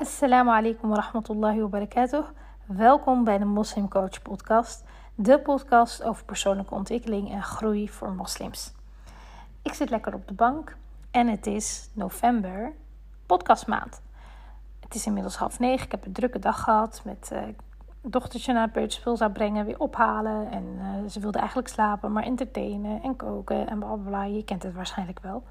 Assalamu alaikum wa rahmatullahi wa barakatuh. Welkom bij de Moslim Coach Podcast, de podcast over persoonlijke ontwikkeling en groei voor moslims. Ik zit lekker op de bank en het is november, podcastmaand. Het is inmiddels half negen. Ik heb een drukke dag gehad met uh, dochtertje naar het peuterspul zou brengen, weer ophalen. En uh, ze wilde eigenlijk slapen, maar entertainen en koken en blablabla. Je kent het waarschijnlijk wel.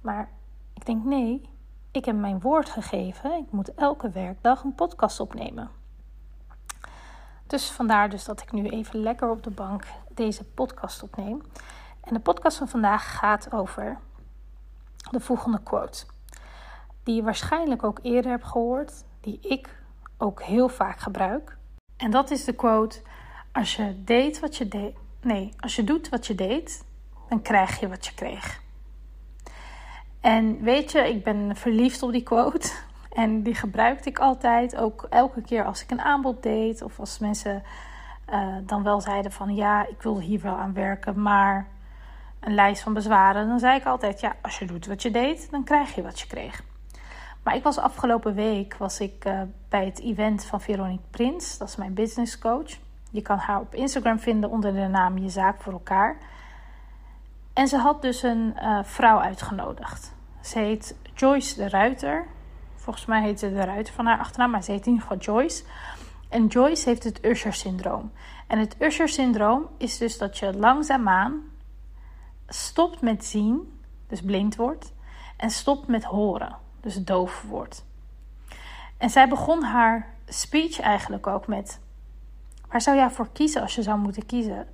Maar ik denk nee, ik heb mijn woord gegeven. Ik moet elke werkdag een podcast opnemen. Dus vandaar dus dat ik nu even lekker op de bank deze podcast opneem. En de podcast van vandaag gaat over de volgende quote. Die je waarschijnlijk ook eerder hebt gehoord. Die ik ook heel vaak gebruik. En dat is de quote: Als je deed wat je deed. Nee, als je doet wat je deed, dan krijg je wat je kreeg. En weet je, ik ben verliefd op die quote. En die gebruikte ik altijd, ook elke keer als ik een aanbod deed. Of als mensen uh, dan wel zeiden van ja, ik wil hier wel aan werken, maar een lijst van bezwaren. Dan zei ik altijd, ja, als je doet wat je deed, dan krijg je wat je kreeg. Maar ik was afgelopen week was ik, uh, bij het event van Veronique Prins. Dat is mijn business coach. Je kan haar op Instagram vinden onder de naam Je Zaak voor elkaar. En ze had dus een uh, vrouw uitgenodigd. Ze heet Joyce de Ruiter. Volgens mij heet ze de Ruiter van haar achternaam, maar ze heet in ieder geval Joyce. En Joyce heeft het Usher-syndroom. En het Usher-syndroom is dus dat je langzaamaan stopt met zien, dus blind wordt, en stopt met horen, dus doof wordt. En zij begon haar speech eigenlijk ook met: Waar zou jij voor kiezen als je zou moeten kiezen?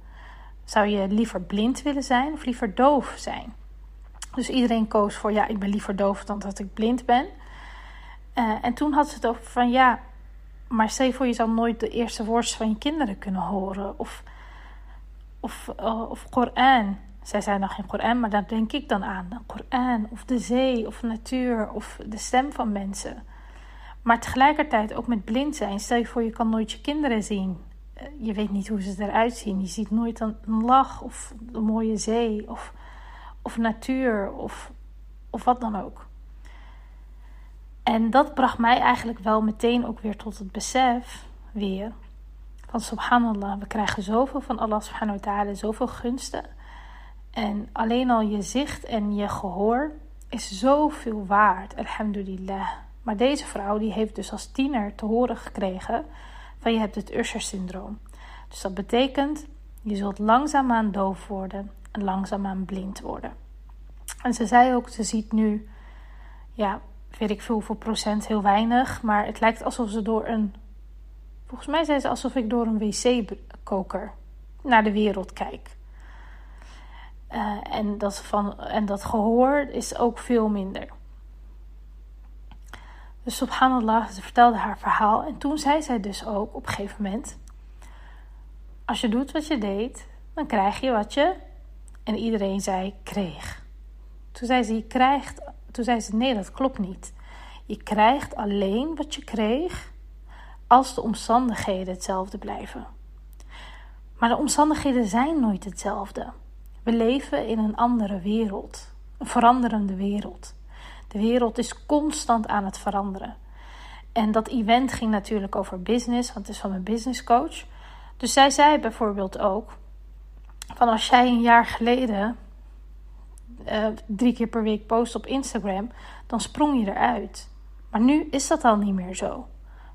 Zou je liever blind willen zijn of liever doof zijn? Dus iedereen koos voor ja, ik ben liever doof dan dat ik blind ben. Uh, en toen had ze het over van ja, maar stel voor je zou nooit de eerste woordjes van je kinderen kunnen horen. Of, of, uh, of Koran. Zij zei nog geen Koran, maar daar denk ik dan aan. De Koran, of de zee, of natuur, of de stem van mensen. Maar tegelijkertijd ook met blind zijn. Stel je voor je kan nooit je kinderen zien. Uh, je weet niet hoe ze eruit zien. Je ziet nooit een, lach of een mooie zee. Of of natuur of, of wat dan ook. En dat bracht mij eigenlijk wel meteen ook weer tot het besef weer van subhanallah, we krijgen zoveel van Allah subhanahu wa ta'ala, zoveel gunsten. En alleen al je zicht en je gehoor is zoveel waard, alhamdulillah. Maar deze vrouw die heeft dus als tiener te horen gekregen van je hebt het Usher-syndroom. Dus dat betekent, je zult langzaamaan doof worden en langzaamaan blind worden. En ze zei ook, ze ziet nu, ja, weet ik veel hoeveel procent, heel weinig. Maar het lijkt alsof ze door een, volgens mij zei ze alsof ik door een wc-koker naar de wereld kijk. Uh, en, dat van, en dat gehoor is ook veel minder. Dus subhanallah, ze vertelde haar verhaal. En toen zei zij dus ook op een gegeven moment... Als je doet wat je deed, dan krijg je wat je... En iedereen zei, kreeg. Toen zei ze, je krijgt... Toen zei ze, nee, dat klopt niet. Je krijgt alleen wat je kreeg als de omstandigheden hetzelfde blijven. Maar de omstandigheden zijn nooit hetzelfde. We leven in een andere wereld, een veranderende wereld. De wereld is constant aan het veranderen. En dat event ging natuurlijk over business, want het is van mijn business coach. Dus zij zei bijvoorbeeld ook: van als jij een jaar geleden uh, drie keer per week post op Instagram, dan sprong je eruit. Maar nu is dat al niet meer zo.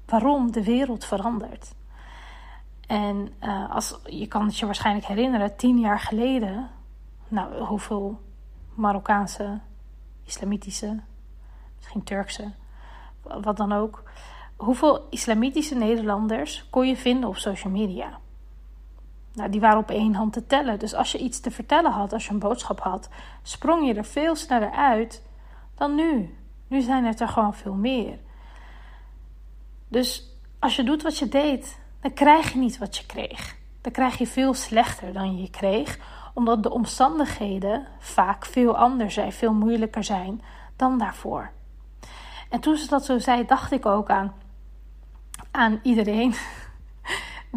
Waarom? De wereld verandert. En uh, als, je kan het je waarschijnlijk herinneren, tien jaar geleden, nou, hoeveel Marokkaanse, islamitische, misschien Turkse, wat dan ook, hoeveel islamitische Nederlanders kon je vinden op social media? Nou, die waren op één hand te tellen. Dus als je iets te vertellen had, als je een boodschap had, sprong je er veel sneller uit dan nu. Nu zijn het er gewoon veel meer. Dus als je doet wat je deed, dan krijg je niet wat je kreeg. Dan krijg je veel slechter dan je kreeg, omdat de omstandigheden vaak veel anders zijn, veel moeilijker zijn dan daarvoor. En toen ze dat zo zei, dacht ik ook aan, aan iedereen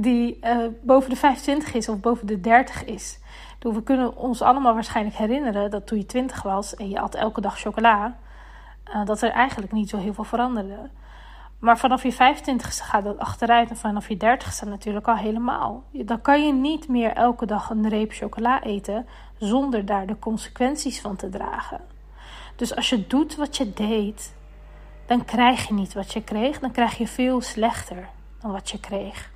die uh, boven de 25 is of boven de 30 is. we kunnen ons allemaal waarschijnlijk herinneren dat toen je 20 was en je at elke dag chocola, uh, dat er eigenlijk niet zo heel veel veranderde. Maar vanaf je 25ste gaat dat achteruit en vanaf je 30ste natuurlijk al helemaal. Dan kan je niet meer elke dag een reep chocola eten zonder daar de consequenties van te dragen. Dus als je doet wat je deed, dan krijg je niet wat je kreeg. Dan krijg je veel slechter dan wat je kreeg.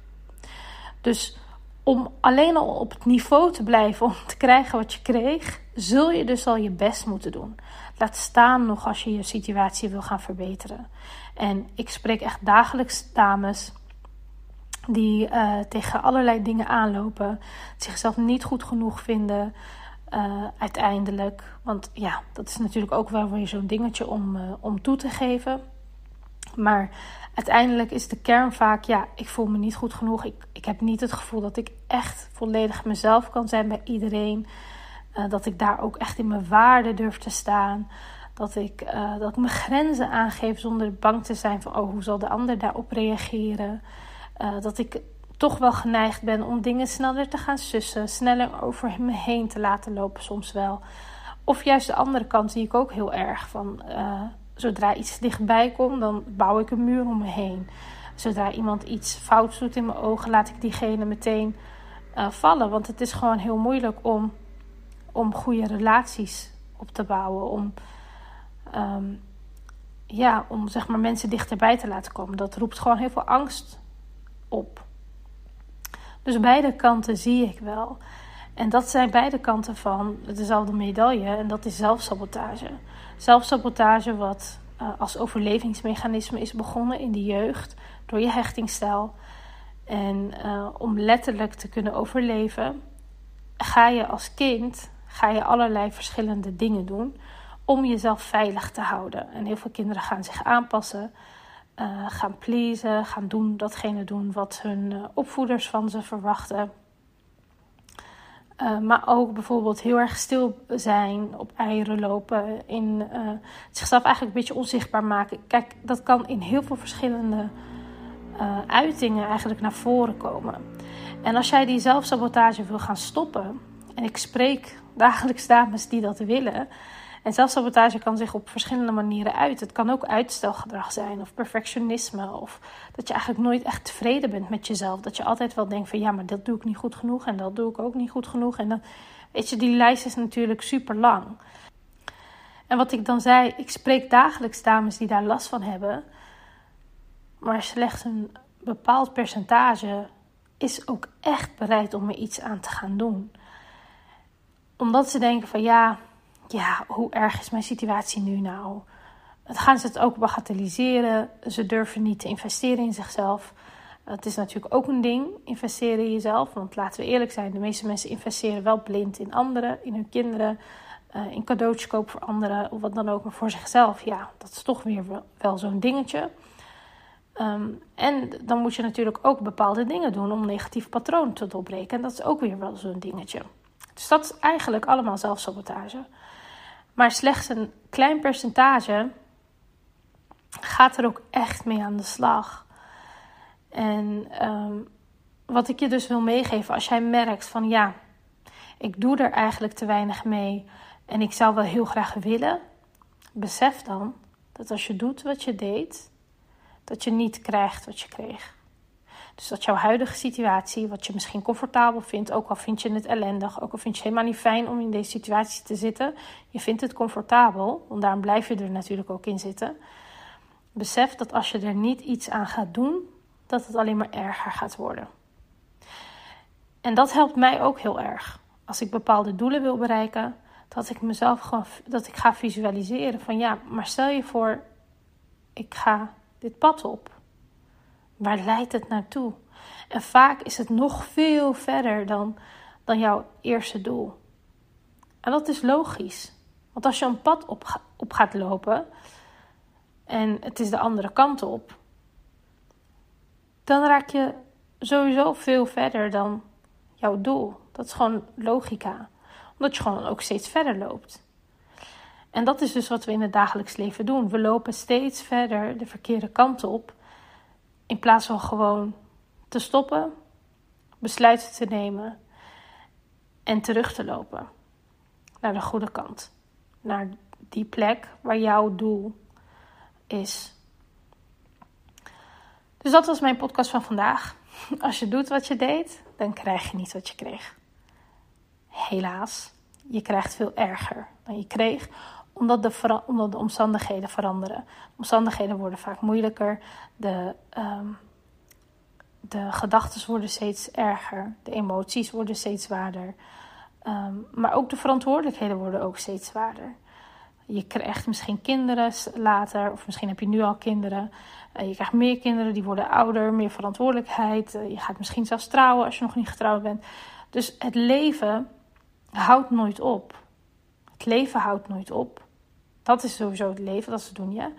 Dus om alleen al op het niveau te blijven om te krijgen wat je kreeg, zul je dus al je best moeten doen. Laat staan nog als je je situatie wil gaan verbeteren. En ik spreek echt dagelijks dames die uh, tegen allerlei dingen aanlopen, zichzelf niet goed genoeg vinden. Uh, uiteindelijk, want ja, dat is natuurlijk ook wel weer zo'n dingetje om, uh, om toe te geven. Maar uiteindelijk is de kern vaak, ja, ik voel me niet goed genoeg. Ik, ik heb niet het gevoel dat ik echt volledig mezelf kan zijn bij iedereen. Uh, dat ik daar ook echt in mijn waarde durf te staan. Dat ik, uh, dat ik mijn grenzen aangeef zonder bang te zijn van, oh, hoe zal de ander daarop reageren? Uh, dat ik toch wel geneigd ben om dingen sneller te gaan sussen, sneller over me heen te laten lopen, soms wel. Of juist de andere kant zie ik ook heel erg van zodra iets dichtbij komt, dan bouw ik een muur om me heen. Zodra iemand iets fout doet in mijn ogen, laat ik diegene meteen uh, vallen. Want het is gewoon heel moeilijk om, om goede relaties op te bouwen. Om, um, ja, om zeg maar mensen dichterbij te laten komen. Dat roept gewoon heel veel angst op. Dus beide kanten zie ik wel. En dat zijn beide kanten van dezelfde medaille. En dat is zelfsabotage. Zelfsabotage wat uh, als overlevingsmechanisme is begonnen in de jeugd door je hechtingstijl. En uh, om letterlijk te kunnen overleven, ga je als kind ga je allerlei verschillende dingen doen om jezelf veilig te houden. En heel veel kinderen gaan zich aanpassen, uh, gaan pleasen, gaan doen datgene doen wat hun opvoeders van ze verwachten. Uh, maar ook bijvoorbeeld heel erg stil zijn, op eieren lopen, in, uh, zichzelf eigenlijk een beetje onzichtbaar maken. Kijk, dat kan in heel veel verschillende uh, uitingen eigenlijk naar voren komen. En als jij die zelfsabotage wil gaan stoppen, en ik spreek dagelijks dames die dat willen, en zelfsabotage kan zich op verschillende manieren uit. Het kan ook uitstelgedrag zijn of perfectionisme. Of dat je eigenlijk nooit echt tevreden bent met jezelf. Dat je altijd wel denkt van ja, maar dat doe ik niet goed genoeg en dat doe ik ook niet goed genoeg. En dan weet je, die lijst is natuurlijk super lang. En wat ik dan zei, ik spreek dagelijks dames die daar last van hebben. Maar slechts een bepaald percentage is ook echt bereid om er iets aan te gaan doen. Omdat ze denken van ja, ja, hoe erg is mijn situatie nu nou? Gaan ze het ook bagatelliseren. Ze durven niet te investeren in zichzelf. Het is natuurlijk ook een ding, investeren in jezelf. Want laten we eerlijk zijn, de meeste mensen investeren wel blind in anderen, in hun kinderen, uh, in cadeautjes kopen voor anderen of wat dan ook. Maar voor zichzelf, ja, dat is toch weer wel, zo'n dingetje. Um, en dan moet je natuurlijk ook bepaalde dingen doen om negatief patroon te doorbreken. En dat is ook weer wel zo'n dingetje. Dus dat is eigenlijk allemaal zelfsabotage. Maar slechts een klein percentage gaat er ook echt mee aan de slag. En um, wat ik je dus wil meegeven, als jij merkt van ja, ik doe er eigenlijk te weinig mee en ik zou wel heel graag willen, besef dan dat als je doet wat je deed, dat je niet krijgt wat je kreeg. Dus dat jouw huidige situatie, wat je misschien comfortabel vindt, ook al vind je het ellendig, ook al vind je het helemaal niet fijn om in deze situatie te zitten, je vindt het comfortabel, want daarom blijf je er natuurlijk ook in zitten. Besef dat als je er niet iets aan gaat doen, dat het alleen maar erger gaat worden. En dat helpt mij ook heel erg. Als ik bepaalde doelen wil bereiken, dat ik mezelf dat ik ga visualiseren van ja, maar stel je voor, ik ga dit pad op. Waar leidt het naartoe? En vaak is het nog veel verder dan, dan jouw eerste doel. En dat is logisch. Want als je een pad op, op gaat lopen en het is de andere kant op, dan raak je sowieso veel verder dan jouw doel. Dat is gewoon logica. Omdat je gewoon ook steeds verder loopt. En dat is dus wat we in het dagelijks leven doen. We lopen steeds verder de verkeerde kant op. In plaats van gewoon te stoppen, besluiten te nemen en terug te lopen naar de goede kant. Naar die plek waar jouw doel is. Dus dat was mijn podcast van vandaag. Als je doet wat je deed, dan krijg je niet wat je kreeg. Helaas, je krijgt veel erger dan je kreeg, omdat de, de omstandigheden veranderen. omstandigheden worden vaak moeilijker, de, um, de gedachten worden steeds erger, de emoties worden steeds zwaarder. Ehm, maar ook de verantwoordelijkheden worden ook steeds zwaarder. Je krijgt misschien kinderen later, of misschien heb je nu al kinderen. Uh, je krijgt meer kinderen, die worden ouder, meer verantwoordelijkheid. Uh, je gaat misschien zelfs trouwen als je nog niet getrouwd bent. Dus het leven houdt nooit op. Het leven houdt nooit op. Dat is sowieso het leven, dat is doen je.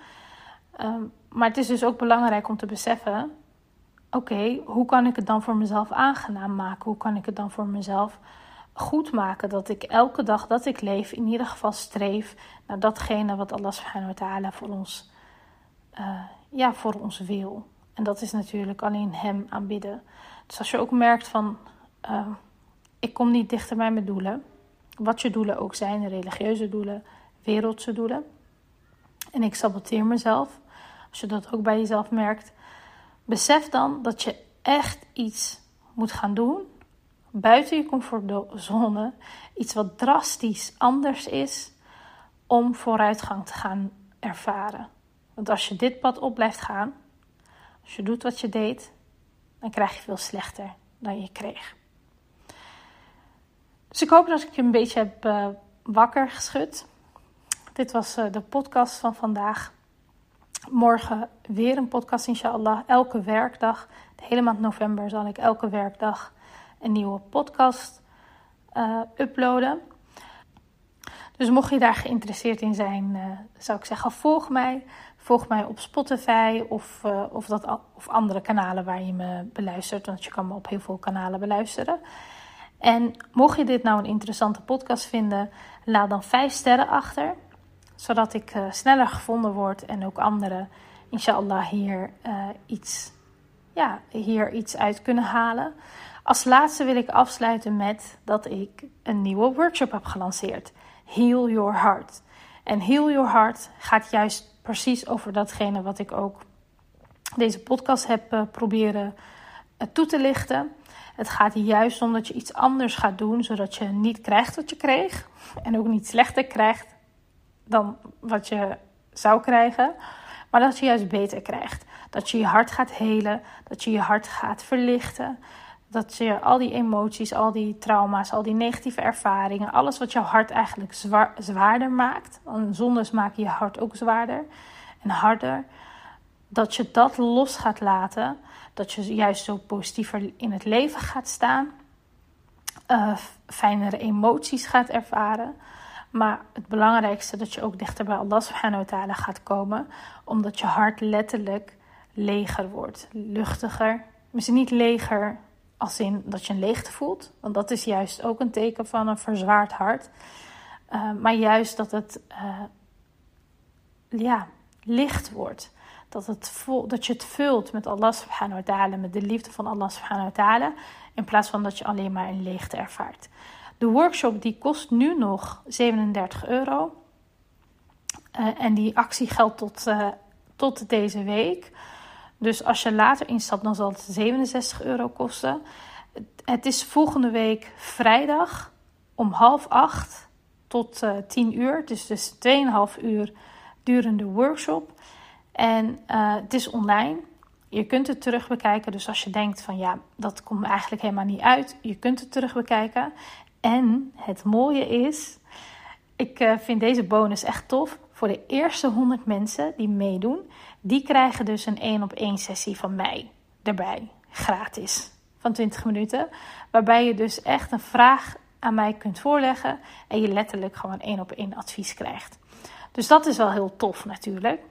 Um, maar het is dus ook belangrijk om te beseffen: oké, hoe kan ik het dan voor mezelf aangenaam maken? Hoe kan ik het dan voor mezelf goed maken dat ik elke dag dat ik leef in ieder geval streef naar datgene wat Allah subhanahu wa ta'ala voor ons, uh, ja, voor ons wil. En dat is natuurlijk alleen hem aanbidden. Dus als je ook merkt van uh, ik kom niet dichter bij mijn doelen, wat je doelen ook zijn, religieuze doelen, wereldse doelen. En ik saboteer mezelf. Als je dat ook bij jezelf merkt, besef dan dat je echt iets moet gaan doen buiten je comfortzone, iets wat drastisch anders is om vooruitgang te gaan ervaren. Want als je dit pad op blijft gaan, als je doet wat je deed, dan krijg je veel slechter dan je kreeg. Dus ik hoop dat ik je een beetje heb uh, wakker geschud. Dit was uh, de podcast van vandaag. Morgen weer een podcast, inshallah. Elke werkdag, de hele maand november, zal ik elke werkdag een nieuwe podcast uh, uploaden. Dus mocht je daar geïnteresseerd in zijn, uh, zou ik zeggen: volg mij. Volg mij op Spotify of, of, dat, of andere kanalen waar je me beluistert. Want je kan me op heel veel kanalen beluisteren. En mocht je dit nou een interessante podcast vinden, laat dan 5 sterren achter. Zodat ik sneller gevonden word en ook anderen, inshallah, hier, iets, ja, hier iets uit kunnen halen. Als laatste wil ik afsluiten met dat ik een nieuwe workshop heb gelanceerd. Heal Your Heart. En Heal Your Heart gaat juist precies over datgene wat ik ook deze podcast heb uh, proberen toe te lichten. Het gaat juist om dat je iets anders gaat doen, zodat je niet krijgt wat je kreeg. En ook niet slechter krijgt dan wat je zou krijgen. Maar dat je juist beter krijgt. Dat je je hart gaat helen. Dat je je hart gaat verlichten. Dat je al die emoties, al die trauma's, al die negatieve ervaringen, alles wat jouw hart eigenlijk zwaar, zwaarder maakt, want zondes maken je hart ook zwaarder en harder, dat je dat los gaat laten, dat je juist zo positiever in het leven gaat staan, uh, fijnere emoties gaat ervaren. Maar het belangrijkste dat je ook dichter bij Allah subhanahu wa ta'ala gaat komen, omdat je hart letterlijk leger wordt, luchtiger. Misschien niet leger als in dat je een leegte voelt. Want dat is juist ook een teken van een verzwaard hart. Uh, maar juist dat het uh, ja, licht wordt. Dat, het vol, dat je het vult met Allah subhanahu wa ta'ala, met de liefde van Allah subhanahu wa ta'ala. In plaats van dat je alleen maar een leegte ervaart. De workshop die kost nu nog 37 euro. Uh, en die actie geldt tot, tot deze week. Dus als je later instapt, dan zal het 67 euro kosten. Het is volgende week vrijdag om half acht tot uh, eh, 10 uur. Dus, dus 2,5 uur durende workshop. En het is online. Je kunt het terug bekijken. Dus als je denkt van ja, dat komt eigenlijk helemaal niet uit. Je kunt het terug bekijken. En het mooie is, ik uh, vind deze bonus echt tof. Voor de eerste 100 mensen die meedoen, die krijgen dus een 1 op 1 sessie van mij erbij. Gratis. Van 20 minuten. Waarbij je dus echt een vraag aan mij kunt voorleggen. En je letterlijk gewoon 1 op 1 advies krijgt. Dus dat is wel heel tof natuurlijk.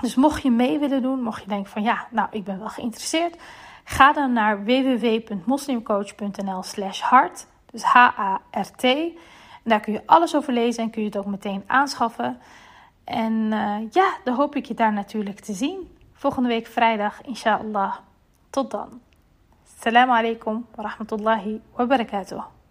Dus mocht je mee willen doen, mocht je denken van ja, nou ik ben wel geïnteresseerd. Ga dan naar www.moslimcoach.nl slash hart. Dus H-A-R-T. Daar kun je alles over lezen en kun je het ook meteen aanschaffen. En uh, ja, dan hoop ik je daar natuurlijk te zien. Volgende week vrijdag, inshallah. Tot dan. Assalamu alaikum wa rahmatullahi wa barakatuh.